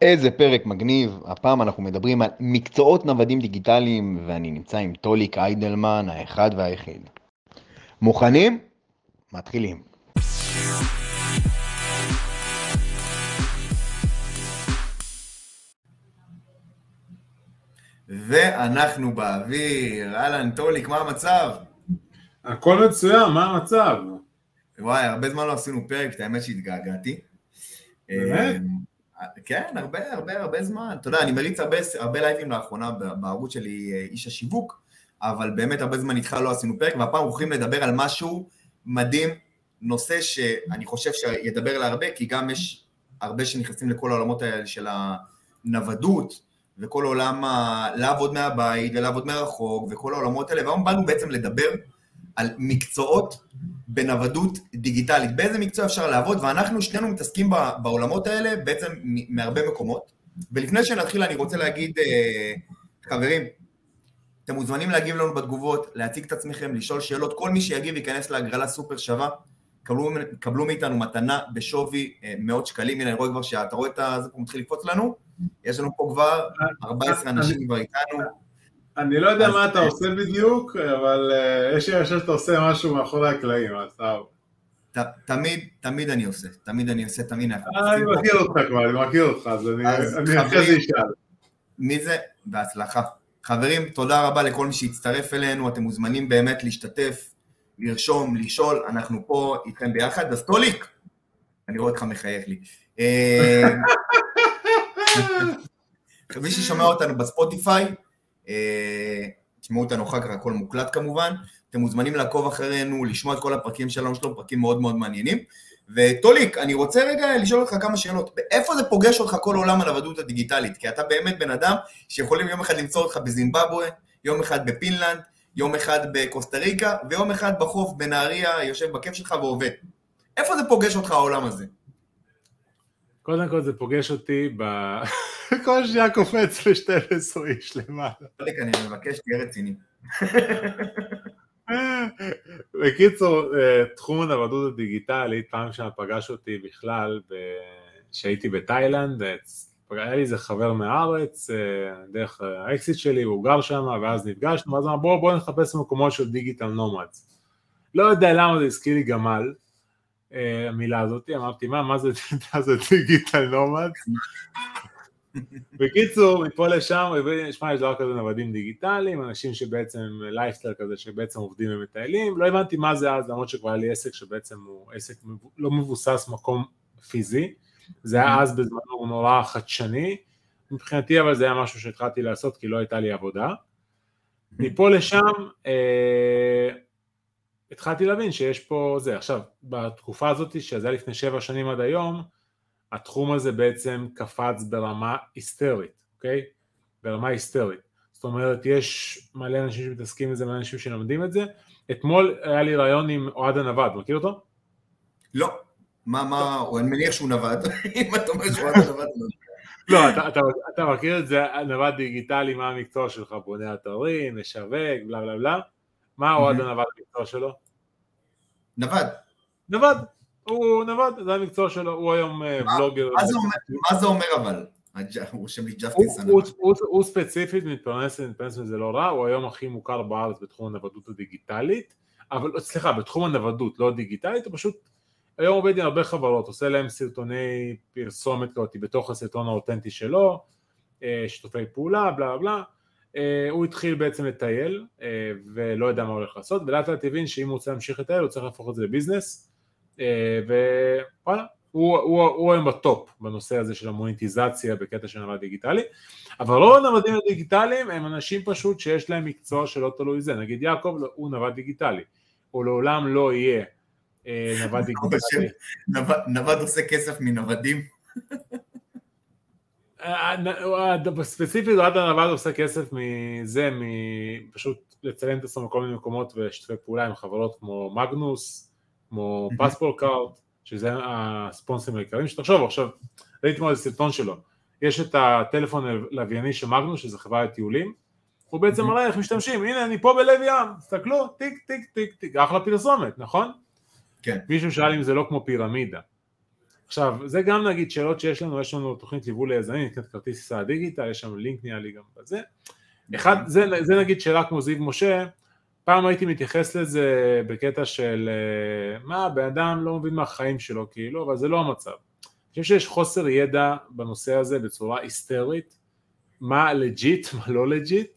איזה פרק מגניב, הפעם אנחנו מדברים על מקצועות נוודים דיגיטליים ואני נמצא עם טוליק איידלמן, האחד והיחיד. מוכנים? מתחילים. ואנחנו באוויר, אהלן טוליק, מה המצב? הכל מצוין, מה המצב? וואי, הרבה זמן לא עשינו פרק, את האמת שהתגעגעתי. באמת? כן, הרבה, הרבה, הרבה זמן. אתה יודע, אני מריץ הרבה, הרבה לייבים לאחרונה בערוץ שלי, אה, איש השיווק, אבל באמת הרבה זמן איתך לא עשינו פרק, והפעם הולכים לדבר על משהו מדהים, נושא שאני חושב שידבר להרבה, כי גם יש הרבה שנכנסים לכל העולמות האלה של הנוודות, וכל עולם. לעבוד מהבית ולעבוד מרחוק, וכל העולמות האלה, והיום באנו בעצם לדבר על מקצועות בנוודות דיגיטלית, באיזה מקצוע אפשר לעבוד, ואנחנו שנינו מתעסקים בעולמות האלה בעצם מהרבה מקומות. ולפני שנתחיל אני רוצה להגיד, אה, חברים, אתם מוזמנים להגיב לנו בתגובות, להציג את עצמכם, לשאול שאלות, כל מי שיגיב ייכנס להגרלה סופר שווה, קבלו, קבלו מאיתנו מתנה בשווי אה, מאות שקלים, הנה אני רואה כבר שאתה רואה את זה פה מתחיל לקפוץ לנו, יש לנו פה כבר 14 אנשים כבר איתנו. אני לא יודע מה אתה עושה בדיוק, אבל אה, יש לי חושב שאתה עושה משהו מאחורי הקלעים, אז אתה... תמיד, תמיד אני עושה, תמיד אני עושה, תמיד אנחנו... אני מכיר אותך כבר, אני מכיר אותך, אז אני אחרי זה אשאל. מי זה? בהצלחה. חברים, תודה רבה לכל מי שהצטרף אלינו, אתם מוזמנים באמת להשתתף, לרשום, לשאול, אנחנו פה איתכם ביחד, אז טוליק, אני רואה אותך מחייך לי. אה, מי ששומע אותנו בספוטיפיי, אה, תשמעו אותנו אחר כך, הכל מוקלט כמובן, אתם מוזמנים לעקוב אחרינו, לשמוע את כל הפרקים שלנו, יש לנו פרקים מאוד מאוד מעניינים. וטוליק, אני רוצה רגע לשאול אותך כמה שאלות. איפה זה פוגש אותך כל עולם הלבדות הדיגיטלית? כי אתה באמת בן אדם שיכולים יום אחד למצוא אותך בזימבבואה, יום אחד בפינלנד, יום אחד בקוסטה ריקה, ויום אחד בחוף בנהריה, יושב בכיף שלך ועובד. איפה זה פוגש אותך העולם הזה? קודם כל זה פוגש אותי ב... כל שנייה קופץ ל-12 איש למעלה. אני מבקש, תהיה רציני. בקיצור, אה, תחום הנוודות הדיגיטלית, פעם שם פגש אותי בכלל, כשהייתי בתאילנד, היה לי איזה חבר מהארץ, אה, דרך האקסיט שלי, הוא גר שם, ואז נפגשנו, ואז אמר בואו בוא נחפש מקומות של דיגיטל נומדס. לא יודע למה זה הזכיר לי גמל, אה, המילה הזאת, אמרתי מה, מה זה, digital nomads? בקיצור, מפה לשם, שמע, יש דבר כזה נוודים דיגיטליים, אנשים שבעצם, לייפסטייל כזה, שבעצם עובדים ומטיילים, לא הבנתי מה זה אז, למרות שכבר היה לי עסק שבעצם הוא עסק לא מבוסס מקום פיזי, זה היה אז בזמנו נורא חדשני, מבחינתי אבל זה היה משהו שהתחלתי לעשות כי לא הייתה לי עבודה. מפה לשם אה, התחלתי להבין שיש פה זה. עכשיו, בתקופה הזאת, שזה היה לפני שבע שנים עד היום, התחום הזה בעצם קפץ ברמה היסטרית, אוקיי? ברמה היסטרית. זאת אומרת, יש מלא אנשים שמתעסקים בזה, מלא אנשים שלומדים את זה. אתמול היה לי רעיון עם אוהד הנווד, מכיר אותו? לא. מה, מה, אני מניח שהוא נווד, אם אתה אומר שהוא הנווד. לא, אתה, אתה, אתה מכיר את זה, נווד דיגיטלי, מה המקצוע שלך, בונה אתרים, משווק, בלה בלה בלה. מה אוהד הנווד המקצוע שלו? נווד. נווד. הוא נווד, זה המקצוע שלו, הוא היום אה, vlogger. מה זה אומר אבל? הוא רושם לי ג'סטיס הוא ספציפית מתפרנס, מתפרנס מזה לא רע, הוא היום הכי מוכר בארץ בתחום הנוודות הדיגיטלית, אבל סליחה, בתחום הנוודות, לא הדיגיטלית, הוא פשוט היום עובד עם הרבה חברות, עושה להם סרטוני פרסומת כזאת בתוך הסרטון האותנטי שלו, אה, שיתופי פעולה, בלה בלה, הוא התחיל בעצם לטייל ולא ידע מה הולך לעשות, ולאט לאט הבין שאם הוא רוצה להמשיך לטייל הוא צריך להפוך את זה ל business, אה, וואלה, הוא, הוא, הוא היום ב top בנושא הזה של המוניטיזציה בקטע של נווד דיגיטלי, אבל רוב הנוודים הדיגיטליים הם אנשים פשוט שיש להם מקצוע שלא תלוי זה, נגיד יעקב הוא נווד דיגיטלי, הוא לעולם לא יהיה אה, נווד דיגיטלי. נווד עושה כסף מנוודים? אה, ספציפית אוהד הנווד עושה כסף מזה, פשוט לצלם את עצמו בכל מיני מקומות ושיתופי פעולה עם חברות כמו מגנוס, כמו פספורט קארט, שזה הספונסרים העיקריים שתחשוב עכשיו, ראיתי מאוהד סרטון שלו, יש את הטלפון הלווייני של מגנוס, שזה חברה לטיולים, הוא בעצם מראה איך משתמשים, הנה אני פה בלב ים, תסתכלו, טיק טיק טיק טיק, אחלה פרסומת, נכון? כן. מישהו שאל אם זה לא כמו פירמידה. עכשיו, זה גם נגיד שאלות שיש לנו, יש לנו תוכנית ליווי ליזמים, נקראת כרטיס טיסה דיגיטל, יש שם לינק נראה לי גם בזה. אחד, זה, זה נגיד שאלה כמו זיו משה, פעם הייתי מתייחס לזה בקטע של אה, מה, בן אדם לא מבין מהחיים שלו כאילו, אבל זה לא המצב. אני חושב שיש חוסר ידע בנושא הזה בצורה היסטרית, מה legit, מה לא legit,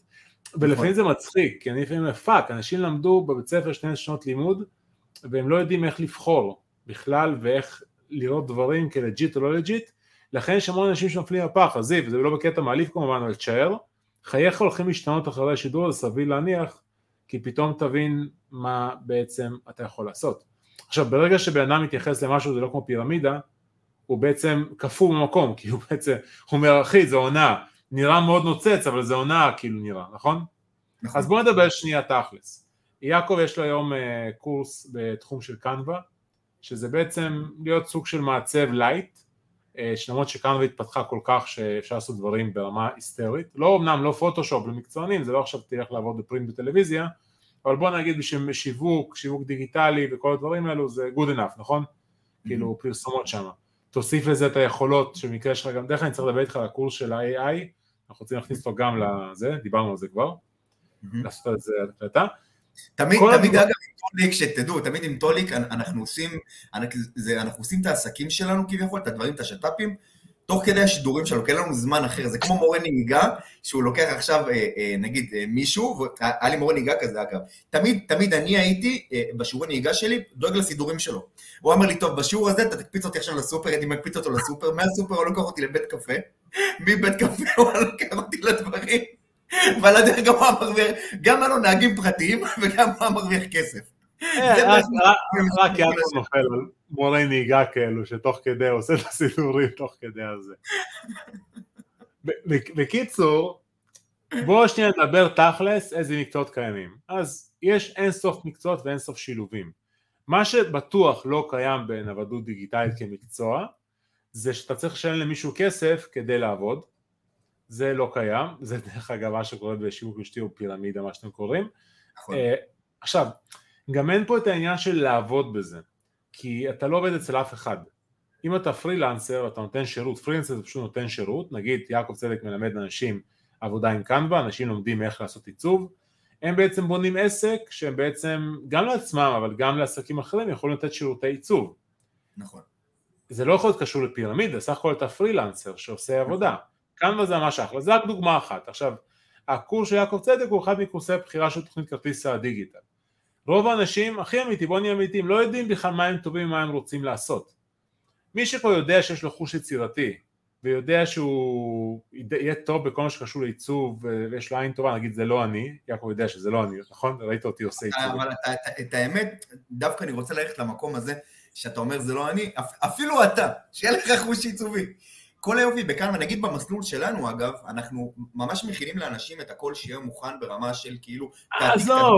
ולפעמים זה מצחיק, כי אני לפעמים fuck, אנשים למדו בבית ספר שני שנות לימוד, והם לא יודעים איך לבחור בכלל ואיך לראות דברים כ legit או לא legit, לכן יש המון אנשים שנופלים בפח, אז זיו, זה לא בקטע מעליב כמובן, אבל תשאר, חייך הולכים להשתנות אחרי השידור הזה, סביר להניח, כי פתאום תבין מה בעצם אתה יכול לעשות. עכשיו, ברגע שבן אדם מתייחס למשהו, זה לא כמו פירמידה, הוא בעצם קפוא במקום, כי הוא בעצם, הוא אומר, אחי, זה הונאה, נראה מאוד נוצץ, אבל זה הונאה כאילו נראה, נכון? נכון. אז בואו נדבר שנייה תכלס. יעקב יש לו היום uh, קורס בתחום של קנווה, שזה בעצם להיות סוג של מעצב light, uh, שלמרות שקנווה התפתחה כל כך שאפשר לעשות דברים ברמה היסטרית, לא אמנם לא פוטושופ למקצוענים, זה לא עכשיו תלך לעבוד ב print בטלוויזיה, אבל בוא נגיד בשביל שיווק, שיווק דיגיטלי וכל הדברים האלו זה good enough, נכון? Mm-hmm. כאילו פרסומות שם. תוסיף לזה את היכולות שבמקרה שלך גם, דרך כלל אני צריך לדבר איתך על הקורס של ה-AI, אנחנו רוצים להכניס אותו גם לזה, דיברנו על זה כבר, לעשות על זה הקלטה. תמיד, תמיד אגב עם טוליק, שתדעו, תמיד עם טוליק אנחנו עושים, אנחנו עושים את העסקים שלנו כביכול, את הדברים, את השת"פים, תוך כדי השידורים שלו, כי אין לנו זמן אחר, זה כמו מורה נהיגה, שהוא לוקח עכשיו, אה, אה, נגיד, אה, מישהו, היה לי מורה נהיגה כזה אגב, תמיד, תמיד אני הייתי, בשיעורי נהיגה שלי, דואג לסידורים שלו. הוא אמר לי, טוב, בשיעור הזה אתה תקפיץ אותי עכשיו לסופר, הייתי מקפיץ אותו לסופר, מהסופר הוא לוקח אותי לבית קפה, מבית קפה הוא לוקח אותי לדברים, ועל הדרך גם הוא מרוויח, גם היה נהגים פרטיים, וגם הוא מרוויח כסף. רק יעקב נופל על מורי נהיגה כאלו, שתוך כדי עושה את הסידורים תוך כדי הזה. בקיצור, בואו שנייה נדבר תכלס איזה מקצועות קיימים. אז יש אין סוף מקצועות ואין סוף שילובים. מה שבטוח לא קיים בנוודות דיגיטלית כמקצוע, זה שאתה צריך לשלם למישהו כסף כדי לעבוד. זה לא קיים, זה דרך אגב מה שקורה בשיווק רשתי או פירמידה, מה שאתם קוראים. נכון. אה, עכשיו, גם אין פה את העניין של לעבוד בזה, כי אתה לא עובד אצל אף אחד. אם אתה פרילנסר, אתה נותן שירות, פרילנסר זה פשוט נותן שירות, נגיד יעקב צדק מלמד אנשים עבודה עם קנבה, אנשים לומדים איך לעשות עיצוב, הם בעצם בונים עסק שהם בעצם גם לעצמם אבל גם לעסקים אחרים יכולים לתת שירותי עיצוב. נכון. זה לא יכול להיות קשור לפירמידה, סך הכל אתה פרילנסר שעושה עבודה. קנבה זה ממש אחלה, זה רק דוגמה אחת. עכשיו, הקורס של יעקב צדק הוא אחד מקורסי הבחירה של תוכנית כרטיס הדיגיטל. רוב האנשים, הכי אמיתי, בוא נהיה אמיתיים, לא יודעים בכלל מה הם טובים ומה הם רוצים לעשות. מי שפה יודע שיש לו חוש יצירתי, ויודע שהוא יהיה טוב בכל מה שקשור לעיצוב, ויש לו עין טובה, נגיד זה לא אני, יעקב יודע שזה לא אני, נכון? ראית אותי עושה עיצוב. אבל את האמת, דווקא אני רוצה ללכת למקום הזה, שאתה אומר זה לא אני, אפילו אתה, שיהיה לך חוש עיצובי. כל היופי בכאן, נגיד במסלול שלנו אגב, אנחנו ממש מכינים לאנשים את הכל שיהיה מוכן ברמה של כאילו, עזוב,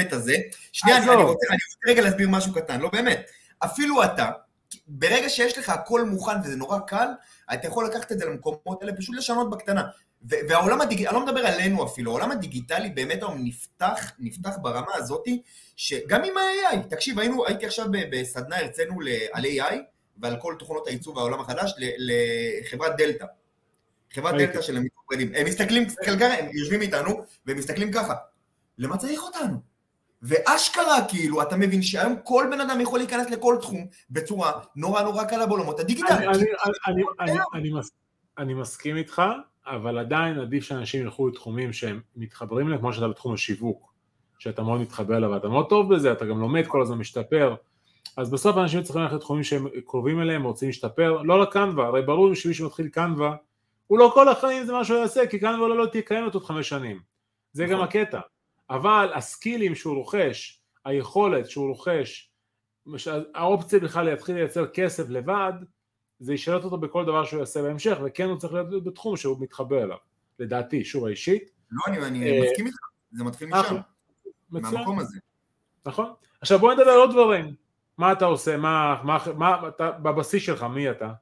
את הזה. שנייה, אני רוצה רגע להסביר משהו קטן, לא באמת. אפילו אתה, ברגע שיש לך הכל מוכן וזה נורא קל, אתה יכול לקחת את זה למקומות האלה, פשוט לשנות בקטנה. והעולם הדיגיטלי, אני לא מדבר עלינו אפילו, העולם הדיגיטלי באמת היום נפתח, נפתח ברמה הזאתי, שגם עם ה-AI, תקשיב, היינו, הייתי עכשיו בסדנה, הרצינו על AI, ועל כל תוכנות הייצוא והעולם החדש לחברת דלתא. חברת דלתא של המתמודדים. הם מסתכלים, ככה, הם יושבים איתנו, והם מסתכלים ככה, למה צריך אותנו? ואשכרה, כאילו, אתה מבין שהיום כל בן אדם יכול להיכנס לכל תחום בצורה נורא נורא קלה בעולמות הדיגיטל. אני מסכים איתך, אבל עדיין עדיף שאנשים ילכו לתחומים שהם מתחברים להם, כמו שאתה בתחום השיווק, שאתה מאוד מתחבר אליו, ואתה מאוד טוב בזה, אתה גם לומד כל הזמן, משתפר. אז בסוף אנשים צריכים ללכת לתחומים שהם קרובים אליהם, רוצים להשתפר, לא לקנבה, הרי ברור שמי שמתחיל קנבה, הוא לא כל החיים זה מה שהוא יעשה, כי קנבה לא, לא תהיה קיימת עוד חמש שנים. זה גם נכון. הקטע. אבל הסקילים שהוא רוכש, היכולת שהוא רוכש, האופציה בכלל להתחיל לייצר כסף לבד, זה ישרת אותו בכל דבר שהוא יעשה בהמשך, וכן הוא צריך להיות בתחום שהוא מתחבר אליו, לדעתי, שוב האישית. לא, אני, אני אה, מסכים איתך, זה מתחיל משם, מהמקום הזה. נכון. עכשיו בוא נדבר על עוד דברים. מה אתה עושה? מה, מה, מה אתה, בבסיס שלך, מי אתה?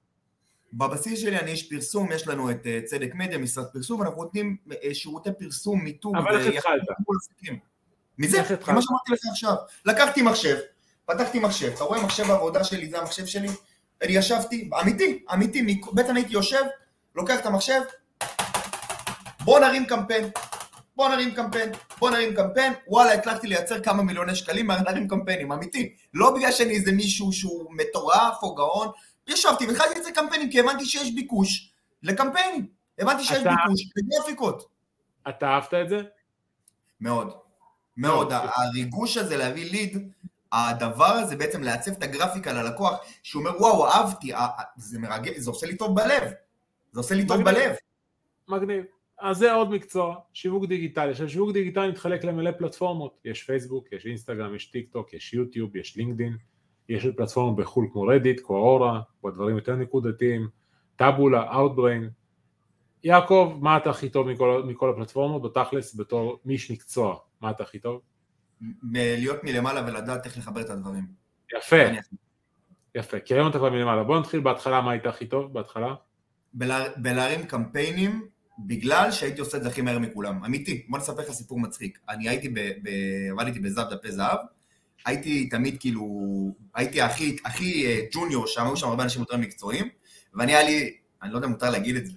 בבסיס שלי אני איש פרסום, יש לנו את אה, צדק מדיה, משרד פרסום, ואנחנו נותנים אה, שירותי פרסום, מיתוג. אבל איך התחלת? מזה, מה שאמרתי לך עכשיו. לקחתי מחשב, פתחתי מחשב, אתה רואה מחשב העבודה שלי, זה המחשב שלי, אני ישבתי, אמיתי, אמיתי, בעצם הייתי יושב, לוקח את המחשב, בוא נרים קמפיין, בוא נרים קמפיין, בוא נרים קמפיין, וואלה, הצלחתי לייצר כמה מיליוני שקלים מהנרים קמפיינים, אמיתי. לא בגלל שאני איזה מישהו שהוא מטורף או גאון, ישבתי והתחלתי לייצר קמפיינים כי הבנתי שיש ביקוש לקמפיינים. הבנתי שיש אתה- ביקוש לגרפיקות. אתה אהבת את זה? מאוד. מאוד. מאוד. הריגוש הזה להביא ליד, הדבר הזה בעצם לעצב את הגרפיקה ללקוח, שהוא אומר, וואו, אהבתי, אה, אה, זה מרגש, זה עושה לי טוב בלב. זה עושה לי טוב מגניב. בלב. מגניב. אז זה עוד מקצוע, שיווק דיגיטלי. עכשיו שיווק דיגיטלי מתחלק למלא פלטפורמות, יש פייסבוק, יש אינסטגרם, יש טיק טוק, יש יוטיוב, יש לינקדין, יש עוד פלטפורמות בחו"ל כמו רדיט, כמו קוורה, או דברים יותר נקודתיים, טאבולה, אאוטבריין. יעקב, מה אתה הכי טוב מכל, מכל הפלטפורמות? בתכלס, בתור איש מקצוע, מה אתה הכי טוב? להיות מלמעלה ולדעת איך לחבר את הדברים. יפה, יפה, כי היום אתה כבר מלמעלה. בוא נתחיל בהתחלה, מה היית הכי טוב בהתחלה? בלה- בלהרים קמפיינים, בגלל שהייתי עושה את זה הכי מהר מכולם. אמיתי, בוא נספר לך סיפור מצחיק. אני הייתי, ב, ב, עבדתי בזהב דפי זהב, הייתי תמיד כאילו, הייתי הכי, הכי אה, ג'וניור שם, היו שם הרבה אנשים יותר מקצועיים, ואני היה לי, אני לא יודע אם מותר להגיד את זה,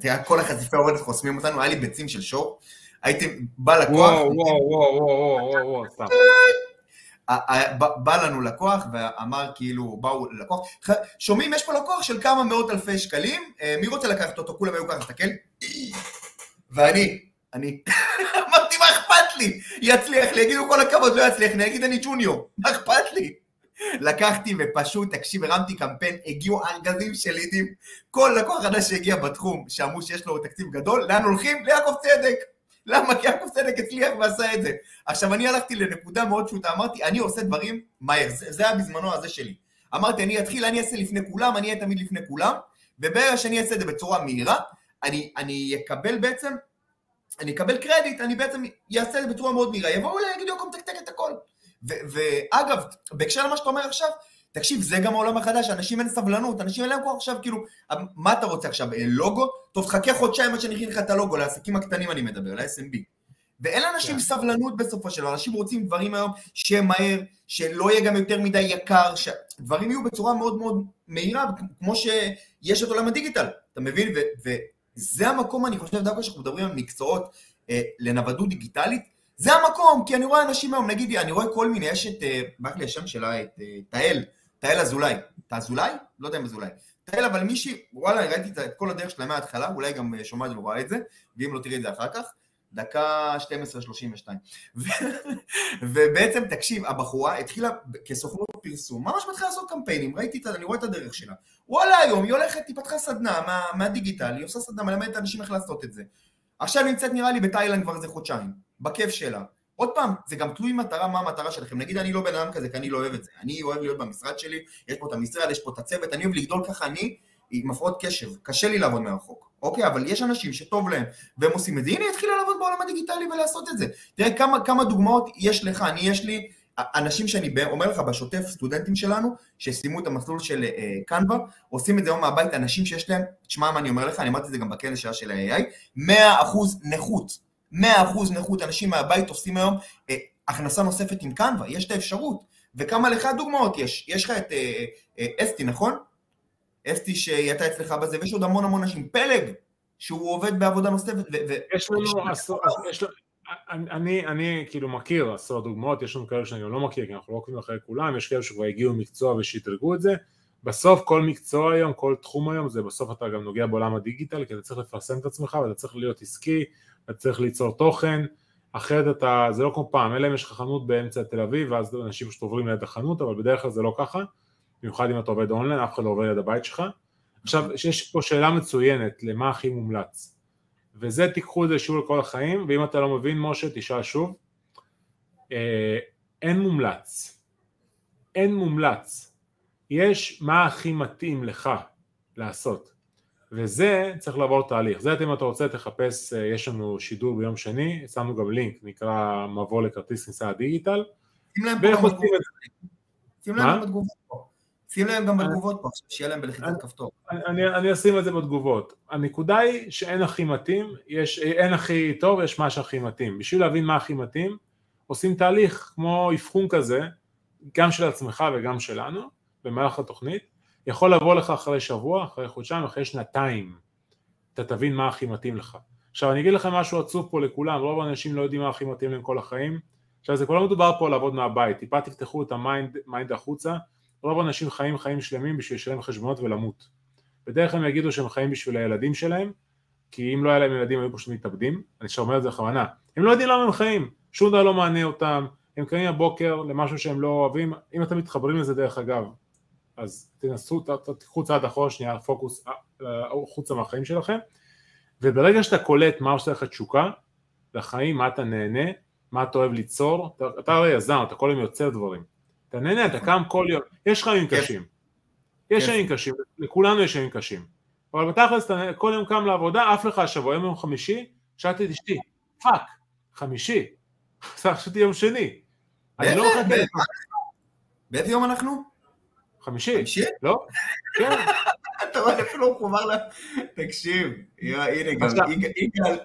תראה, כל החשיפי עובדת חוסמים אותנו, היה לי ביצים של שור, הייתי, בא לקוח, וואו, וואו, וואו, וואו, וואו, וואו, סתם. ה- ה- בא לנו לקוח ואמר כאילו, באו לקוח, שומעים, יש פה לקוח של כמה מאות אלפי שקלים, אה, מי רוצה לקחת אותו? כולם היו ככה, תסתכל. ואני, אני, אמרתי, מה אכפת לי? יצליח לי, יגידו כל הכבוד, לא יצליח, אני אגיד אני ג'וניור, מה אכפת לי? לקחתי ופשוט, תקשיב, הרמתי קמפיין, הגיעו ארגזים של לידים, כל לקוח חדש שהגיע בתחום, שאמרו שיש לו תקציב גדול, לאן הולכים? ליעקב צדק. למה? כי יעקב צדק הצליח ועשה את זה. עכשיו, אני הלכתי לנקודה מאוד פשוטה, אמרתי, אני עושה דברים מהר, זה, זה היה בזמנו הזה שלי. אמרתי, אני אתחיל, אני אעשה לפני כולם, אני אהיה תמיד לפני כולם, וברגע שאני אעשה את זה בצורה מהירה, אני, אני אקבל בעצם, אני אקבל קרדיט, אני בעצם אעשה את זה בצורה מאוד מהירה. יבואו אליי, יגידו, יעקב, תקתק את הכל. ואגב, בהקשר למה שאתה אומר עכשיו, תקשיב, זה גם העולם החדש, אנשים אין סבלנות, אנשים אין להם כוח עכשיו, כאילו, מה אתה רוצה עכשיו, אה, לוגו? טוב, חכה חודשיים עד שאני אכין לך את הלוגו, לעסקים הקטנים אני מדבר, ל-SMB. ואין לאנשים כן. סבלנות בסופו של דבר, אנשים רוצים דברים היום שיהיה מהר, שלא יהיה גם יותר מדי יקר, שדברים יהיו בצורה מאוד מאוד מהירה, כמו שיש את עולם הדיגיטל, אתה מבין? ו- וזה המקום, אני חושב, דווקא כשאנחנו מדברים על מקצועות אה, לנוודות דיגיטלית, זה המקום, כי אני רואה אנשים היום, נגיד, אני רואה כל מיני, יש את, אה, ברח לי השם שלה, את אה, תהל, תהל אזולאי, אתה אזולאי? לא יודע אם אזולאי. תהל, אבל מישהי, וואלה, ראיתי את כל הדרך שלה מההתחלה, אולי גם אה, שומעת ורואה את זה, ואם לא תראי את זה אחר כך, דקה 12.32. ו- ובעצם, תקשיב, הבחורה התחילה כסוכנות פרסום, ממש מתחילה לעשות קמפיינים, ראיתי את ה... אני רואה את הדרך שלה. וואלה, היום היא הולכת, היא פתחה סדנה מה, מהדיגיטל, היא עושה סדנה, מלמדת אנשים איך לעשות את זה. עכשיו נמצאת נראה לי בתאילנד כבר איזה חודשיים, בכיף שלה. עוד פעם, זה גם תלוי מטרה, מה המטרה שלכם. נגיד אני לא בן אדם כזה, כי אני לא אוהב את זה. אני אוהב להיות במשרד שלי, יש פה את המשרד, יש פה את הצוות, אני אוהב לגדול ככה, אני עם הפרעות קשב, קשה לי לעבוד מרחוק. אוקיי, אבל יש אנשים שטוב להם, והם עושים את זה. הנה, התחילה לעבוד בעולם הדיגיטלי ולעשות את זה. תראה כמה, כמה דוגמאות יש לך, אני יש לי אנשים שאני אומר לך בשוטף, סטודנטים שלנו, שסיימו את המסלול של אה, קנבה, עושים את זה היום מהבית, אנשים שיש להם, תשמע מה אני אומר לך, אני אמרתי את זה גם בכנס של ה-AI, 100% נכות, 100% נכות, אנשים מהבית עושים היום אה, הכנסה נוספת עם קנבה, יש את האפשרות, וכמה לך דוגמאות יש, יש לך את אה, אה, אסתי, נכון? אסתי שהיא הייתה אצלך בזה, ויש עוד המון המון אנשים, פלג, שהוא עובד בעבודה נוספת, יש לנו עשרות, אני, אני, כאילו מכיר עשרות דוגמאות, יש לנו כאלה שאני לא מכיר, כי אנחנו לא עוקבים אחרי כולם, יש כאלה שכבר הגיעו מקצוע ושדרגו את זה. בסוף כל מקצוע היום, כל תחום היום, זה בסוף אתה גם נוגע בעולם הדיגיטל, כי אתה צריך לפרסם את עצמך ואתה צריך להיות עסקי, אתה צריך ליצור תוכן, אחרת אתה, זה לא כמו פעם, אלא אם יש לך חנות באמצע תל אביב, ואז אנשים פשוט עוברים ליד החנות, אבל בדרך כלל זה לא ככה, במיוחד אם אתה עובד אונליין, אף אחד לא עובר ליד הבית שלך. עכשיו, יש פה שאלה מצוינת, למה הכי מומלץ? וזה תיקחו את זה שוב לכל החיים, ואם אתה לא מבין, משה, תשאל שוב. אה, אין מומלץ. אין מומלץ. יש מה הכי מתאים לך לעשות. וזה צריך לעבור תהליך. זה אם אתה רוצה תחפש, אה, יש לנו שידור ביום שני, שמנו גם לינק, נקרא מבוא לכרטיס כניסה לדיגיטל, שים להם פה ואיך גם עושים בתגובות. את זה? שים להם? גם בתגובות פה. שים להם גם בתגובות פה, שיהיה להם בלחיצת כפתור. אני, אני אשים את זה בתגובות. הנקודה היא שאין הכי מתאים, יש, אין הכי טוב, יש מה שהכי מתאים. בשביל להבין מה הכי מתאים, עושים תהליך כמו אבחון כזה, גם של עצמך וגם שלנו, במהלך התוכנית, יכול לבוא לך אחרי שבוע, אחרי חודשיים, אחרי שנתיים, אתה תבין מה הכי מתאים לך. עכשיו אני אגיד לכם משהו עצוב פה לכולם, רוב האנשים לא יודעים מה הכי מתאים להם כל החיים. עכשיו זה כבר לא מדובר פה על לעבוד מהבית, טיפה תפתחו את ה mind החוצה, רוב האנשים חיים חיים שלמים בשביל לשלם חשבונות ולמות. בדרך כלל הם יגידו שהם חיים בשביל הילדים שלהם, כי אם לא היה להם ילדים היו פשוט מתאבדים, אני אומר את זה בכוונה. הם לא יודעים למה הם חיים, שום דבר לא מענה אותם, הם קמים בבוקר למשהו שהם לא אוהבים, אם אתם מתחברים לזה דרך אגב, אז תנסו, תיקחו צעד אחורה שנייה, פוקוס אה, חוצה מהחיים שלכם, וברגע שאתה קולט מה עושה לך תשוקה לחיים, מה אתה נהנה, מה אתה אוהב ליצור, אתה, אתה הרי יזם, אתה כל יום יוצר דברים, אתה נהנה, אתה קם כל יום, יש לך ימים קשים, יש ימים קשים, לכולנו יש ימים קשים, אבל בתכלס אתה כל יום קם לעבודה, עף לך השבוע, יום יום חמישי, שאלתי את אשתי, fuck, חמישי, חשבתי יום שני, לא באיזה יום אנחנו? חמישי. חמישי? לא? כן. אתה רואה, אפילו הוא חובר ל... תקשיב, הנה גם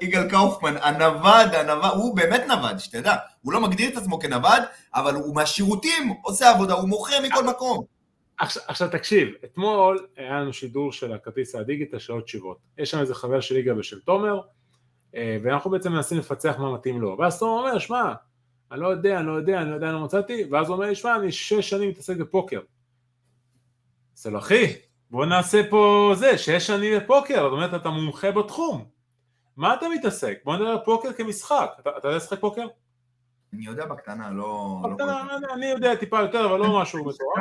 יגאל קאופמן, הנווד, הנווד, הוא באמת נווד, שתדע. הוא לא מגדיר את עצמו כנווד, אבל הוא מהשירותים עושה עבודה, הוא מוכר מכל מקום. עכשיו תקשיב, אתמול היה לנו שידור של הכרטיס הדיגיטל של עוד תשיבות. יש שם איזה חבר של יגאל ושל תומר, אה, ואנחנו בעצם מנסים לפצח מה מתאים לו. ואז תומר אומר, שמע, אני לא יודע, אני לא יודע, אני לא יודע, אני לא מצאתי, ואז הוא אומר לי, שמע, אני שש שנים מתעסק בפוקר. זה לא אחי, בוא נעשה פה זה, שש שנים בפוקר, זאת אומרת אתה מומחה בתחום. מה אתה מתעסק? בוא נדבר פוקר כמשחק. אתה, אתה יודע לשחק פוקר? אני יודע בקטנה, לא... בקטנה, לא אני יודע טיפה יותר, אבל לא משהו מטורף.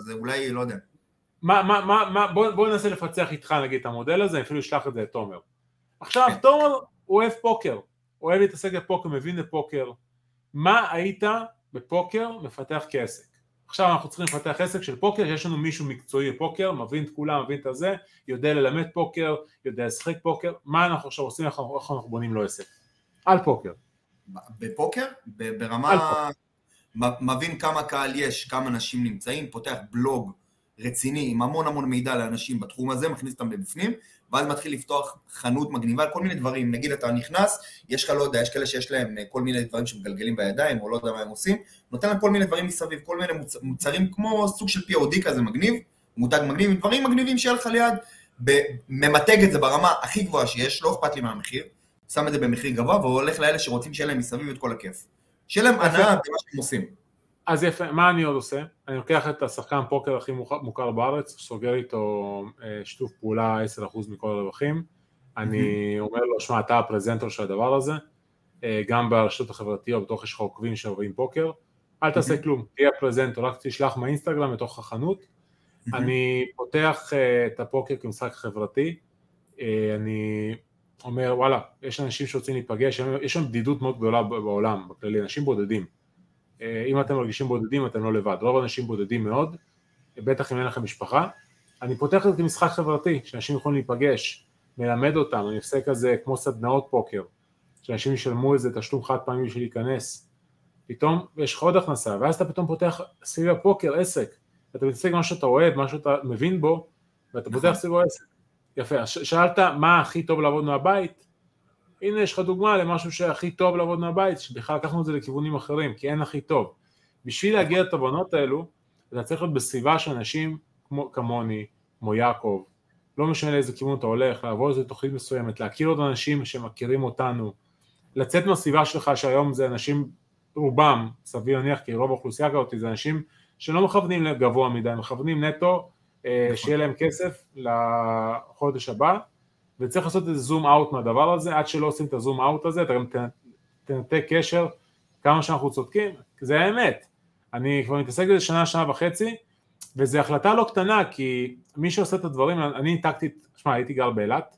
אז אולי, לא יודע. מה, מה, מה, מה, בוא, בוא ננסה לפצח איתך נגיד את המודל הזה, אני אפילו אשלח את זה לתומר. עכשיו, כן. תומר הוא אוהב פוקר, הוא אוהב להתעסק בפוקר, מבין בפוקר. מה היית בפוקר מפתח כעסק? עכשיו אנחנו צריכים לפתח עסק של פוקר, יש לנו מישהו מקצועי בפוקר, מבין את כולם, מבין את הזה, יודע ללמד פוקר, יודע לשחק פוקר, מה אנחנו עכשיו עושים, איך אנחנו בונים לו עסק? על פוקר. בפוקר? ברמה... מבין כמה קהל יש, כמה אנשים נמצאים, פותח בלוג רציני עם המון המון מידע לאנשים בתחום הזה, מכניס אותם לבפנים, ואז מתחיל לפתוח חנות מגניבה, כל מיני דברים, נגיד אתה נכנס, יש לך, לא יודע, יש כאלה שיש להם אה, כל מיני דברים שמגלגלים בידיים, או לא יודע מה הם עושים, נותן להם כל מיני דברים מסביב, כל מיני מוצ... מוצרים כמו סוג של POD כזה מגניב, מותג מגניב, דברים מגניבים שיהיה לך ליד, ממתג את זה ברמה הכי גבוהה שיש, לא אכפת לי מהמחיר, שם את זה במחיר גבוה, והולך לאלה שרוצים שיהיה להם מסביב את כל הכיף. שיהיה להם הנאה במה שהם עושים. אז יפה, מה אני עוד עושה? אני לוקח את השחקן פוקר הכי מוכר בארץ, סוגר איתו אה, שיתוף פעולה 10% מכל הרווחים, אני אומר לו, שמע, אתה הפרזנטור של הדבר הזה, אה, גם ברשתות החברתיות, בתוך יש לך עוקבים שאוהבים פוקר, אל תעשה כלום, תהיה הפרזנטור, רק תשלח מהאינסטגרם לתוך החנות, אני פותח אה, את הפוקר כמשחק חברתי, אני אומר, וואלה, יש אנשים שרוצים להיפגש, יש שם בדידות מאוד גדולה בעולם, בכללי, אנשים בודדים. אה, אם אתם מרגישים בודדים אתם לא לבד, רוב האנשים בודדים מאוד, בטח אם אין לכם משפחה. אני פותח את זה כמשחק חברתי, שאנשים יכולים להיפגש, מלמד אותם, אני עושה כזה כמו סדנאות פוקר, שאנשים ישלמו איזה תשלום חד פעמי בשביל להיכנס, פתאום יש לך עוד הכנסה, ואז אתה פתאום פותח סביב הפוקר עסק, אתה מתעסק במה שאתה אוהב, מה שאתה מבין בו, ואתה פותח. סביבו עסק. יפה, שאלת מה הכי טוב לעבוד מהבית, הנה יש לך דוגמה למשהו שהכי טוב לעבוד מהבית, שבכלל לקחנו את זה לכיוונים אחרים, כי אין הכי טוב. בשביל להגיע לתובנות האלו, אתה צריך להיות בסביבה של אנשים כמו, כמוני, כמו יעקב, לא משנה לאיזה כיוון אתה הולך, לעבור איזה תוכנית מסוימת, להכיר עוד אנשים שמכירים אותנו, לצאת מהסביבה שלך שהיום זה אנשים, רובם, סביר להניח, כי רוב האוכלוסייה כזאת זה אנשים שלא מכוונים לגבוה מדי, מכוונים נטו, אה, נכון. שיהיה להם כסף לחודש הבא, וצריך לעשות איזה זום אאוט מהדבר הזה, עד שלא עושים את הזום אאוט הזה, אתה גם תנתק קשר, כמה שאנחנו צודקים, זה האמת. אני כבר מתעסק בזה שנה, שנה וחצי, וזו החלטה לא קטנה, כי מי שעושה את הדברים, אני ניתקתי, שמע, הייתי גר באילת,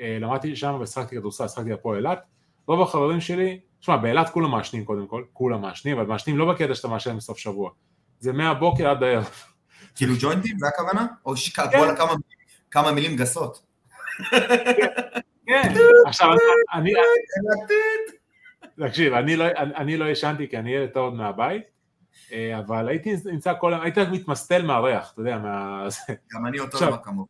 אה, למדתי שם ושחקתי כדורסל, שחקתי הפועל אילת, רוב החברים שלי, שמע, באילת כולם מעשנים קודם כל, כולם מעשנים, אבל מעשנים לא בקטע שאתה מעשן בסוף שבוע, זה מהבוקר עד הערב. כאילו ג'וינטים, זה הכוונה? או כמה מילים גסות? כן, עכשיו אני... תקשיב, לא, אני לא ישנתי כי אני ילד טוב מהבית, אה, אבל הייתי נמצא כל היום, הייתי מתמסטל מהריח, אתה יודע, מה... גם אני אותו דבר כמוך.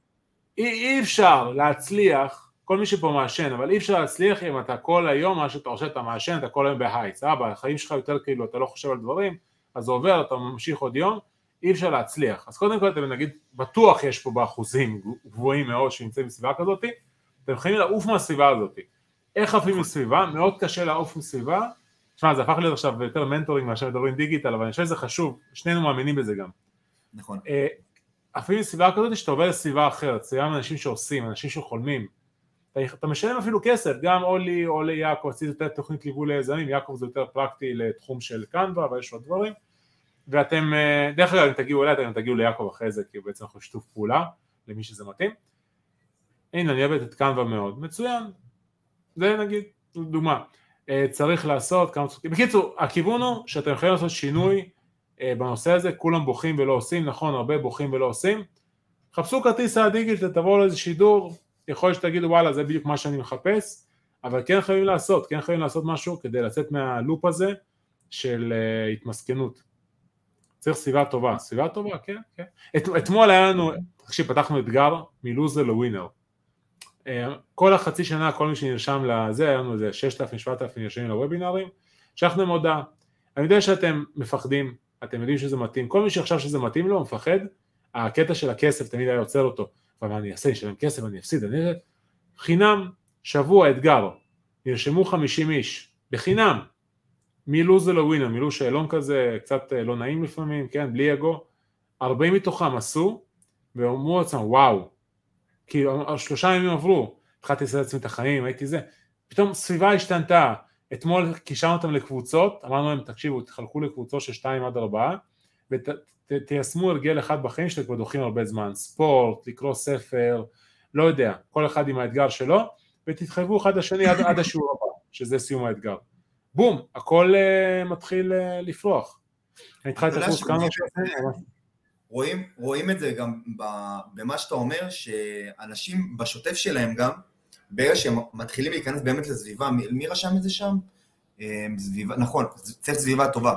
אי אפשר להצליח, כל מי שפה מעשן, אבל אי אפשר להצליח אם אתה כל היום, מה שאתה חושב אתה מעשן, אתה כל היום בהייט, סבבה, החיים שלך יותר כאילו, אתה לא חושב על דברים, אז זה עובר, אתה ממשיך עוד יום, אי אפשר להצליח. אז קודם כל אתם נגיד, בטוח יש פה באחוזים גבוהים מאוד שנמצאים בסביבה כזאת, אתם יכולים לעוף מהסביבה הזאת. איך עפים מסביבה? מאוד קשה לעוף מסביבה. תשמע, זה הפך להיות עכשיו יותר mentoring מאשר מדברים דיגיטל, אבל אני חושב שזה חשוב, שנינו מאמינים בזה גם. נכון. אה, עפים מסביבה כזאת שאתה עובר לסביבה אחרת, סביבה עם אנשים שעושים, אנשים שחולמים. אתה, אתה משלם אפילו כסף, גם אולי או ליעקב, עשיתי יותר תוכנית ליווי ליזמים, יעקב זה יותר פרקטי לתחום של קנבה, אבל יש עוד דברים. ואתם, אה, דרך אגב, אם תגיעו אליי, אתם תגיעו ליעקב אחרי זה, כי בעצם אנחנו שיתוף פעולה, למי שזה מתאים. הנה, אני אוהבת את קנבה מאוד, מצוין. זה נגיד, דוגמה. אה, צריך לעשות כמה צחוקים. בקיצור, הכיוון הוא שאתם יכולים לעשות שינוי אה, בנושא הזה, כולם בוכים ולא עושים, נכון, הרבה בוכים ולא עושים. חפשו כרטיס הדיגיטל, תבואו לאיזה שידור, יכול להיות שתגידו וואלה זה בדיוק מה שאני מחפש, אבל כן חייבים לעשות, כן חייבים לעשות משהו כדי לצאת מהלופ הזה של התמסכנות. צריך סביבה טובה, סביבה טובה, כן, כן. את, אתמול היה לנו, תקשיב, פתחנו אתגר מלוזר לווינר. אה, כל החצי שנה, כל מי שנרשם לזה, היה לנו איזה 6,000-7,000 נרשמים לוובינרים, שלחנו הודעה. אני יודע שאתם מפחדים, אתם יודעים שזה מתאים, כל מי שעכשיו שזה מתאים לו, מפחד, הקטע של הכסף תמיד היה עוצר אותו, אבל אני אעשה, אני אשלם כסף, אני אפסיד, אני... חינם, שבוע, אתגר, נרשמו 50 איש, בחינם, מלוזר לווינר, מילאו שאלון כזה, קצת אה, לא נעים לפעמים, כן, בלי אגו, 40 מתוכם עשו, ואמרו לעצמם, וואו, כאילו שלושה ימים עברו, התחלתי לעשות לעצמי את החיים, הייתי זה, פתאום סביבה השתנתה, אתמול קישרנו אותם לקבוצות, אמרנו להם תקשיבו תחלקו לקבוצות של שתיים עד ארבעה ותיישמו הרגל אחד בחיים שאתם כבר דוחים הרבה זמן, ספורט, לקרוא ספר, לא יודע, כל אחד עם האתגר שלו ותתחייבו אחד לשני עד, עד השיעור הבא, שזה סיום האתגר. בום, הכל uh, מתחיל uh, לפרוח. אני התחלתי את הקורס כמה שנים, רואים, רואים את זה גם במה שאתה אומר, שאנשים בשוטף שלהם גם, ברגע שהם מתחילים להיכנס באמת לסביבה, מי, מי רשם את זה שם? אה, סביבה, נכון, צריך סביבה טובה.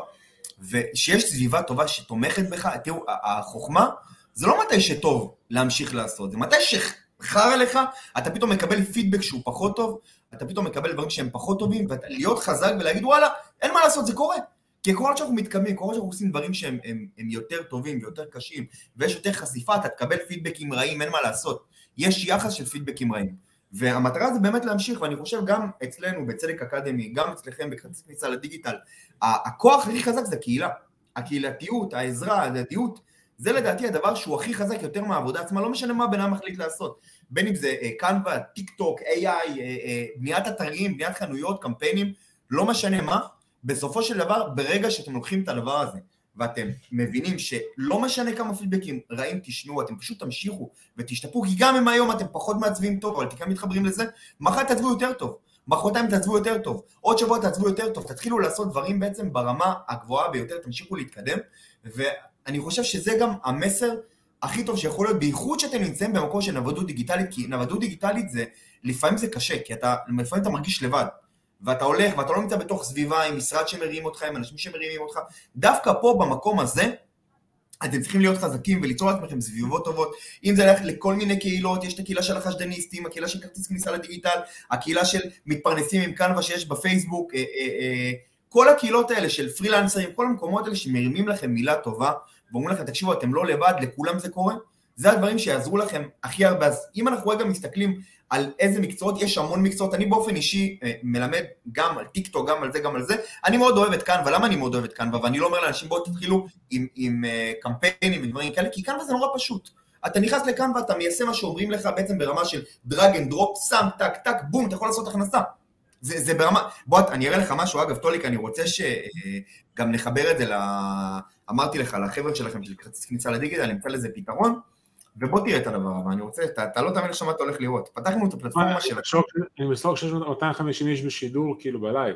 וכשיש סביבה טובה שתומכת בך, תראו, החוכמה זה לא מתי שטוב להמשיך לעשות, זה מתי שחרא לך, אתה פתאום מקבל פידבק שהוא פחות טוב, אתה פתאום מקבל דברים שהם פחות טובים, ולהיות חזק ולהגיד וואלה, אין מה לעשות, זה קורה. כי כל עוד שאנחנו מתקדמים, כל עוד שאנחנו עושים דברים שהם הם, הם יותר טובים ויותר קשים, ויש יותר חשיפה, אתה תקבל פידבקים רעים, אין מה לעשות. יש יחס של פידבקים רעים. והמטרה זה באמת להמשיך, ואני חושב גם אצלנו, בצדק אקדמי, גם אצלכם בכרטיס כניסה לדיגיטל, הכוח הכי חזק זה קהילה. הקהילתיות, העזרה, הדדיות, זה לדעתי הדבר שהוא הכי חזק יותר מהעבודה עצמה, לא משנה מה בן אדם מחליט לעשות. בין אם זה קנבה, טיק טוק, AI, בניית אתרים, בניית חנויות, קמפיינים, לא משנה מה, בסופו של דבר, ברגע שאתם לוקחים את הדבר הזה, ואתם מבינים שלא משנה כמה פידבקים רעים תשמעו, אתם פשוט תמשיכו ותשתפרו, כי גם אם היום אתם פחות מעצבים טוב, אבל אתם מתחברים לזה, מחר תעצבו יותר טוב, מחרתיים תעצבו יותר טוב, עוד שבוע תעצבו יותר טוב, תתחילו לעשות דברים בעצם ברמה הגבוהה ביותר, תמשיכו להתקדם, ואני חושב שזה גם המסר הכי טוב שיכול להיות, בייחוד שאתם נמצאים במקום של נוודות דיגיטלית, כי נוודות דיגיטלית זה, לפעמים זה קשה, כי אתה, לפעמים אתה מרגיש לבד. ואתה הולך ואתה לא נמצא בתוך סביבה עם משרד שמרים אותך, עם אנשים שמרימים אותך, דווקא פה במקום הזה, אתם צריכים להיות חזקים וליצור לעצמכם סביבות טובות. אם זה ללכת לכל מיני קהילות, יש את הקהילה של החשדניסטים, הקהילה של כרטיס כניסה לדיגיטל, הקהילה של מתפרנסים עם קנבה שיש בפייסבוק, אה, אה, אה, כל הקהילות האלה של פרילנסרים, כל המקומות האלה שמרימים לכם מילה טובה, ואומרים לכם, תקשיבו, אתם לא לבד, לכולם זה קורה, זה הדברים שיעזרו לכם הכי הרבה. אז אם אנחנו רגע מסתכלים על איזה מקצועות, יש המון מקצועות, אני באופן אישי אה, מלמד גם על טיקטוק, גם על זה, גם על זה, אני מאוד אוהב את קנבה, למה אני מאוד אוהב את קנבה? ואני לא אומר לאנשים בואו תתחילו עם, עם uh, קמפיינים ודברים כאלה, כי קנבה זה נורא פשוט. אתה נכנס לקנבה, אתה מיישם מה שאומרים לך בעצם ברמה של drag and drop, שם, טק, טק, בום, אתה יכול לעשות הכנסה. זה, זה ברמה, בוא, אני אראה לך משהו, אגב, טוליק, אני רוצה שגם אה, נחבר את זה ל... אמרתי לך, לחבר'ה שלכם של כרטיס כניסה לדיגיטל, נמצא לזה פתרון. ובוא תראה את הדבר הבא, אני רוצה, אתה, אתה לא תאמין עכשיו מה אתה הולך לראות. פתחנו את הפלטפורמה של... אני בשוק שיש 250 איש בשידור, כאילו בלייב.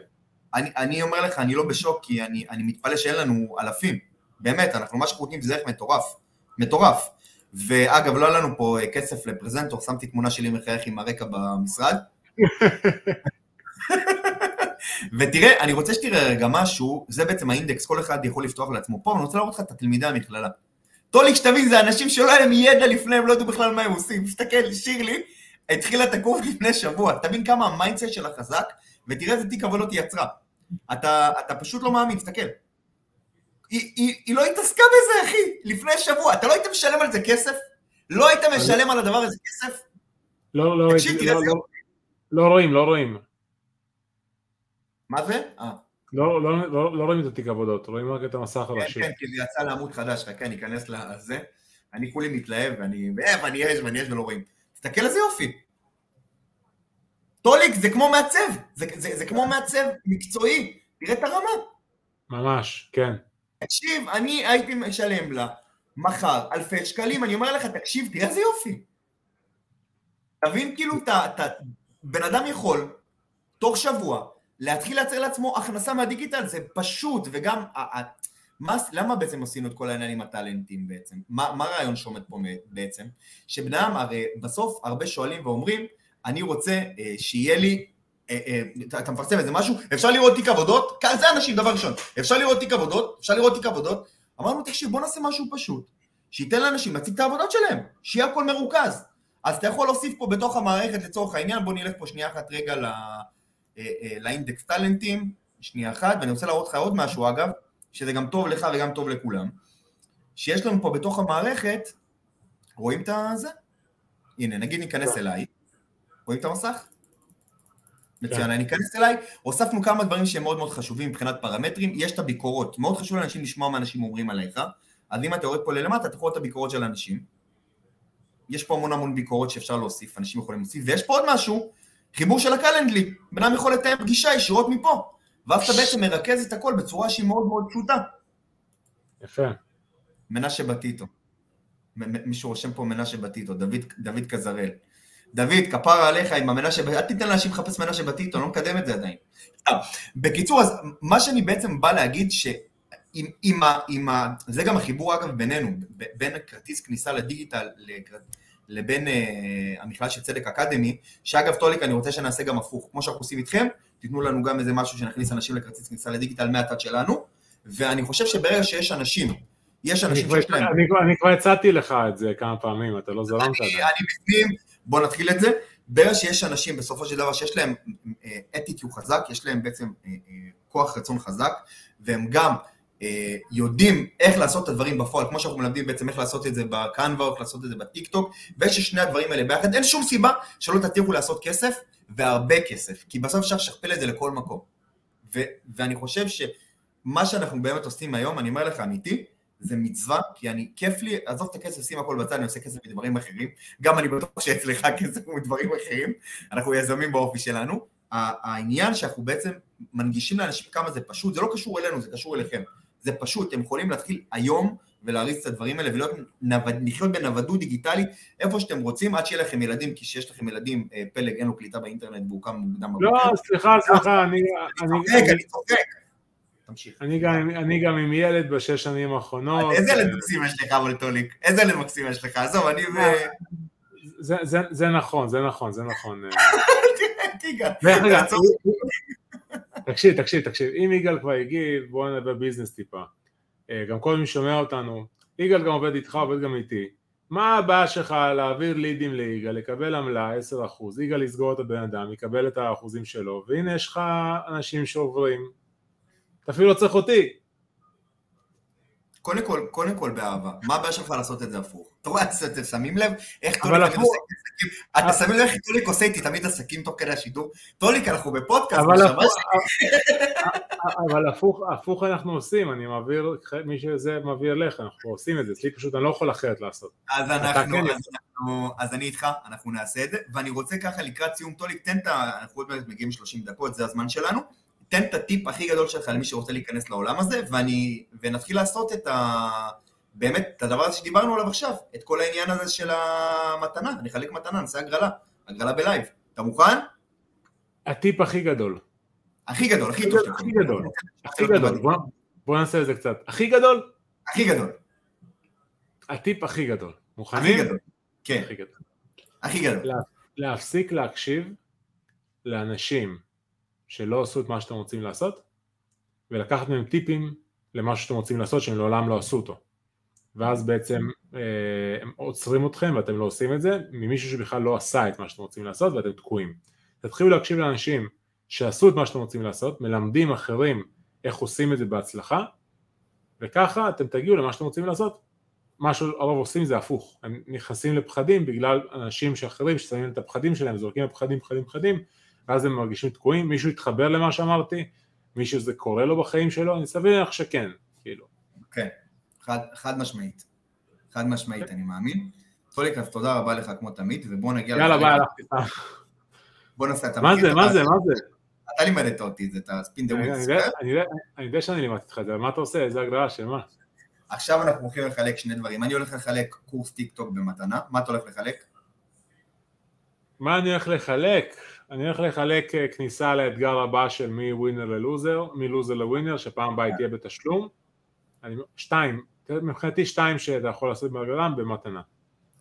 אני, אני אומר לך, אני לא בשוק, כי אני, אני מתפלא שאין לנו אלפים. באמת, אנחנו, מה שאנחנו נותנים זה דרך מטורף. מטורף. ואגב, לא היה לנו פה אה, כסף לפרזנטור, שמתי תמונה שלי מחייך עם הרקע במשרד. ותראה, אני רוצה שתראה רגע משהו, זה בעצם האינדקס, כל אחד יכול לפתוח לעצמו פה, אני רוצה להראות לך את התלמידי המכללה. טוליק, שתבין, זה אנשים שלא היה להם ידע לפני, הם לא ידעו בכלל מה הם עושים. תסתכל, שירלי התחילה את הקורס לפני שבוע, תבין כמה ה mindset שלה חזק, ותראה איזה תיק עבודות היא יצרה. אתה, אתה פשוט לא מאמין, תסתכל. היא, היא, היא לא התעסקה בזה, אחי, לפני שבוע. אתה לא היית משלם על זה כסף? לא היית משלם על הדבר הזה כסף? לא, לא, תקשיב, לא, לא, לא, לא רואים, לא רואים. מה זה? אה, לא, לא, לא, לא רואים את התיק עבודות, רואים רק את המסך כן, הראשי. כן, כי זה יצא לעמוד חדש, חכה, אני אכנס לזה. אני כולי מתלהב, ואני, ואני יש, ואני יש ולא רואים. תסתכל איזה יופי. טוליק זה כמו מעצב, זה, זה, זה כמו מעצב מקצועי, תראה את הרמה. ממש, כן. תקשיב, אני הייתי משלם לה מחר אלפי שקלים, אני אומר לך, תקשיב, תראה איזה יופי. תבין כאילו, אתה, בן אדם יכול, תוך שבוע, להתחיל לייצר לעצמו הכנסה מהדיגיטל, זה פשוט, וגם, מה, למה בעצם עשינו את כל העניין עם הטאלנטים בעצם? מה, מה הרעיון שעומד פה בעצם? שבן אדם, הרי בסוף הרבה שואלים ואומרים, אני רוצה אה, שיהיה לי, אה, אה, אתה, מפרסם איזה משהו, אפשר לראות תיק עבודות? זה אנשים, דבר ראשון, אפשר לראות תיק עבודות? אפשר לראות תיק עבודות? אמרנו, תקשיב, בוא נעשה משהו פשוט, שייתן לאנשים להציג את העבודות שלהם, שיהיה הכל מרוכז. אז אתה יכול להוסיף פה בתוך המערכת לצורך העניין, בוא נלך פה שנייה אחת רגע ל, לאינדקס טאלנטים, שנייה אחת, ואני רוצה להראות לך עוד משהו אגב, שזה גם טוב לך וגם טוב לכולם, שיש לנו פה בתוך המערכת, רואים את זה? הנה, נגיד ניכנס כן. אליי, רואים את המסך? מצוין, כן. אני אכנס אליי, הוספנו כמה דברים שהם מאוד מאוד חשובים מבחינת פרמטרים, יש את הביקורות, מאוד חשוב לאנשים לשמוע מה אנשים אומרים עליך, אז אם אתה יורד פה ללמטה, אתה יכול לראות את הביקורות של האנשים, יש פה המון המון ביקורות שאפשר להוסיף, אנשים יכולים להוסיף, ויש פה עוד משהו, חיבור של הקלנדלי, בן אדם יכול לתאם פגישה ישירות מפה, ואז אתה בעצם מרכז את הכל בצורה שהיא מאוד מאוד פשוטה. יפה. מנשה בטיטו. מישהו רושם פה מנשה בטיטו, דוד, דוד קזרל. דוד, כפרה עליך עם המנשה אל תיתן לאנשים לחפש מנשה בטיטו, אני לא מקדם את זה עדיין. סתם. בקיצור, אז מה שאני בעצם בא להגיד, שעם עם ה, עם ה... זה גם החיבור אגב בינינו, בין כרטיס כניסה לדיגיטל לבין uh, המכללה של צדק אקדמי, שאגב טוליק אני רוצה שנעשה גם הפוך, כמו שאנחנו עושים איתכם, תיתנו לנו גם איזה משהו שנכניס אנשים לכרטיס כניסה לדיגיטל מהצד שלנו, ואני חושב שברגע שיש אנשים, יש אנשים שיש להם אני אני כבר הצעתי לך את זה כמה פעמים, אתה לא זרמת אני עדיין. אני בפנים, בוא נתחיל את זה. ברגע שיש אנשים בסופו של דבר שיש להם אטיטיו חזק, יש להם בעצם אה, אה, כוח רצון חזק, והם גם אה, יודעים איך לעשות את הדברים בפועל, כמו שאנחנו מלמדים בעצם איך לעשות את זה בקנווה, איך לעשות את זה בטיק טוק, ויש שני הדברים האלה ביחד, אין שום סיבה שלא תצליחו לעשות כסף, והרבה כסף, כי בסוף אפשר לשכפל את זה לכל מקום. ו- ואני חושב שמה שאנחנו באמת עושים היום, אני אומר לך אמיתי, זה מצווה, כי אני, כיף לי, עזוב את הכסף, שים הכל בצד, אני עושה כסף מדברים אחרים, גם אני בטוח שאצלך כסף הוא מדברים אחרים, אנחנו יזמים באופי שלנו. העניין שאנחנו בעצם מנגישים לאנשים כמה זה פשוט, זה לא קשור אלינו, זה קשור אליכם. זה פשוט, אתם יכולים להתחיל היום ולהריץ את הדברים האלה ולחיות נווד- לחיות בנוודות דיגיטלית איפה שאתם רוצים, עד שיהיה לכם ילדים, כי כשיש לכם ילדים, אה, פלג אין לו קליטה באינטרנט והוא קם מוקדם לא, סליחה, סליחה, אני- אני- צוחק, אני צוחק. תמשיך. אני גם- אני גם עם ילד בשש שנים האחרונות. איזה ילד אה, מקסים יש לך, אבל טוליק? איזה ילד מקסים יש לך? עזוב, אני. זה- נכון, זה נכון, זה נכון. אה. דרך אגב. תקשיב, תקשיב, תקשיב, אם יגאל כבר הגיב, בואו נדבר ביזנס טיפה. אה, גם כל מי שומע אותנו, יגאל גם עובד איתך, עובד גם איתי. מה הבעיה שלך להעביר לידים ליגאל, לקבל עמלה 10%, יגאל יסגור את הבן אדם, יקבל את האחוזים שלו, והנה יש לך אנשים שעוברים. אתה אפילו לא צריך אותי. קודם כל, קודם כל באהבה. מה הבעיה שלך לעשות את זה הפוך? אתה רואה, אתם אתם שמים לב איך טוליק תמיד. עושה עסקים? אתה שמים לב איך טוליק עושה איתי תמיד עסקים תוך כדי השידור? טוליק, אנחנו בפודקאסט, אבל הפוך- הפוך, אנחנו עושים, אני מעביר, מי שזה מעביר לך, אנחנו עושים את זה, אצלי פשוט אני לא יכול אחרת לעשות. אז אנחנו, כן אז אנחנו, אז אני איתך, אנחנו נעשה את זה, ואני רוצה ככה לקראת סיום טוליק, תן את ה... אנחנו עוד מעט מגיעים 30 דקות, זה הזמן שלנו, תן את הטיפ הכי גדול שלך למי שרוצה להיכנס לעולם הזה, ואני, ונתחיל לעשות את ה... באמת, את הדבר הזה שדיברנו עליו עכשיו, את כל העניין הזה של המתנה, אני אחלק מתנה, נעשה הגרלה, הגרלה בלייב. אתה מוכן? הטיפ הכי גדול, הכי גדול, הכי טוב. הכי. גדול. הכי גדול, בוא- נעשה את זה קצת. הכי גדול, הכי גדול, הטיפ הכי גדול. הכי מוכנים? גדול, כן, הכי גדול. הכי גדול. להפסיק להקשיב לאנשים שלא עשו את מה שאתם רוצים לעשות, ולקחת מהם טיפים למשהו שאתם רוצים לעשות שהם לעולם לא עשו אותו. ואז בעצם אה, הם עוצרים אתכם ואתם לא עושים את זה, ממישהו שבכלל לא עשה את מה שאתם רוצים לעשות ואתם תקועים. תתחילו להקשיב לאנשים שעשו את מה שאתם רוצים לעשות, מלמדים אחרים איך עושים את זה בהצלחה, וככה אתם תגיעו למה שאתם רוצים לעשות. מה שהרוב עושים זה הפוך, הם נכנסים לפחדים בגלל אנשים שאחרים ששמים את הפחדים שלהם, זורקים לפחדים, פחדים, פחדים, ואז הם מרגישים תקועים, מישהו יתחבר למה שאמרתי, מישהו זה קורה לו בחיים שלו, אני סביר להניח שכן, כאילו. כן, חד, חד משמעית. חד משמעית, אני מאמין. טוליק, אז תודה רבה לך כמו תמיד, ובוא נגיע... יאללה, ביי, הלכתי. בוא נעשה את מה זה, מה זה, מה זה? אתה לימדת אותי את זה, את ה spin the אני יודע שאני לימדתי אותך את זה, מה אתה עושה? איזה הגדרה של מה? עכשיו אנחנו הולכים לחלק שני דברים. אני הולך לחלק קורס טיק טוק במתנה, מה אתה הולך לחלק? מה אני הולך לחלק? אני הולך לחלק אה, כניסה לאתגר הבא של מווינר ללוזר, מלוזר לווינר, שפעם הבאה תהיה בתשלום. אני, שתיים, מבחינתי שתיים שאתה יכול לעשות בהגרם במתנה.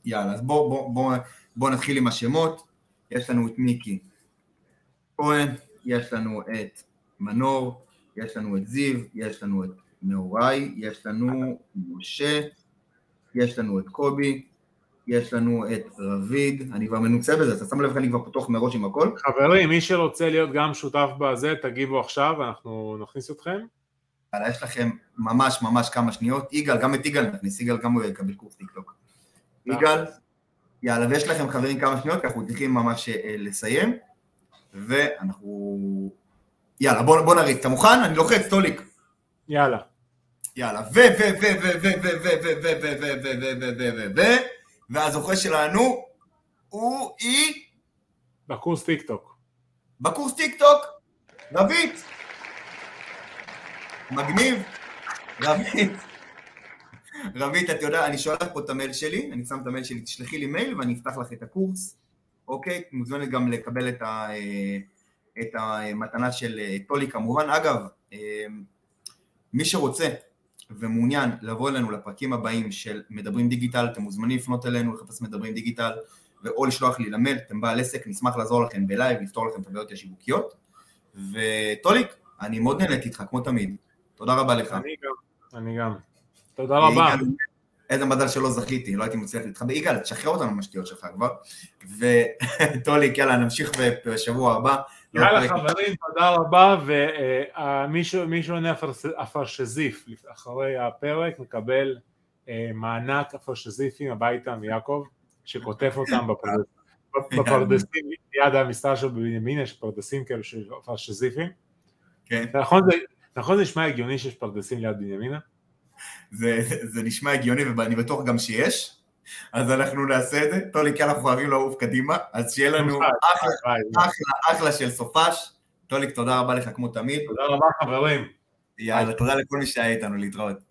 יאללה, אז בואו בוא, בוא, בוא נתחיל עם השמות. יש לנו את מיקי כהן, יש לנו את מנור, יש לנו את זיו, יש לנו את נעוריי, יש לנו משה, יש לנו את קובי, יש לנו את רביד, אני כבר מנוצה בזה, אתה שם לב איך אני כבר פתוח מראש עם הכל? חברים, מי שרוצה להיות גם שותף בזה, תגיבו עכשיו, אנחנו נכניס אתכם. יאללה, יש לכם ממש ממש כמה שניות. יגאל, גם את יגאל נכניס, יגאל גם הוא יקבל קורס טיקטוק. יגאל, יאללה, ויש לכם חברים כמה שניות, כי אנחנו צריכים ממש אה, לסיים, ואנחנו... יאללה, בוא, בוא נריץ. אתה מוכן? אני לוחץ, טוליק. יאללה. יאללה, ו, ו, ו, ו, ו, ו, ו, ו, ו, ו, ו, ו, ו, ו, ו, ו, והזוכה שלנו הוא אי... בקורס טיקטוק. בקורס טיקטוק, רבית. מגניב. רבית. רבית, את יודעת, אני שולח פה את המייל שלי, אני שם את המייל שלי, תשלחי לי מייל ואני אפתח לך את הקורס, אוקיי? מוזמנת גם לקבל את, ה, את המתנה של טולי כמובן. אגב, מי שרוצה ומעוניין לבוא אלינו לפרקים הבאים של מדברים דיגיטל, אתם מוזמנים לפנות אלינו, לחפש מדברים דיגיטל, ואו לשלוח לי למייל, אתם בעל עסק, נשמח לעזור לכם בלייב, לפתור לכם את הבעיות השיווקיות. וטוליק, אני מאוד נהניתי איתך, כמו תמיד. תודה רבה לך. אני גם, אני גם. תודה רבה. איזה מזל שלא זכיתי, לא הייתי מצליח להתחבא. יגאל, תשחרר אותנו מהשטויות שלך כבר. וטוליק, יאללה, נמשיך בשבוע הבא. יאללה חברים, תודה רבה, ומי שעונה אפרשזיף אחרי הפרק מקבל מענק אפרשזיפים הביתה מיעקב, שכותב אותם בפרדסים, ליד המסתר שלו בבנימין, יש פרדסים כאלו של אפרשזיפים. כן. נכון זה נשמע הגיוני שיש פרדסים ליד בנימינה? זה, זה נשמע הגיוני ואני בטוח גם שיש, אז אנחנו נעשה את זה. טולי, כי אנחנו חייבים לעוף קדימה, אז שיהיה לנו אחלה, אחלה, אחלה של סופש. טוליק, תודה רבה לך כמו תמיד. תודה רבה חברים. יאללה, תודה לכל מי שהיה איתנו, להתראות.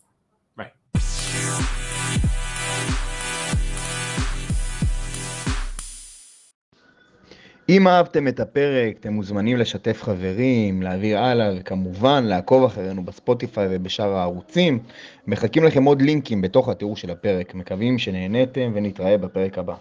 אם אהבתם את הפרק, אתם מוזמנים לשתף חברים, להעביר הלאה, וכמובן לעקוב אחרינו בספוטיפיי ובשאר הערוצים. מחכים לכם עוד לינקים בתוך התיאור של הפרק. מקווים שנהניתם ונתראה בפרק הבא.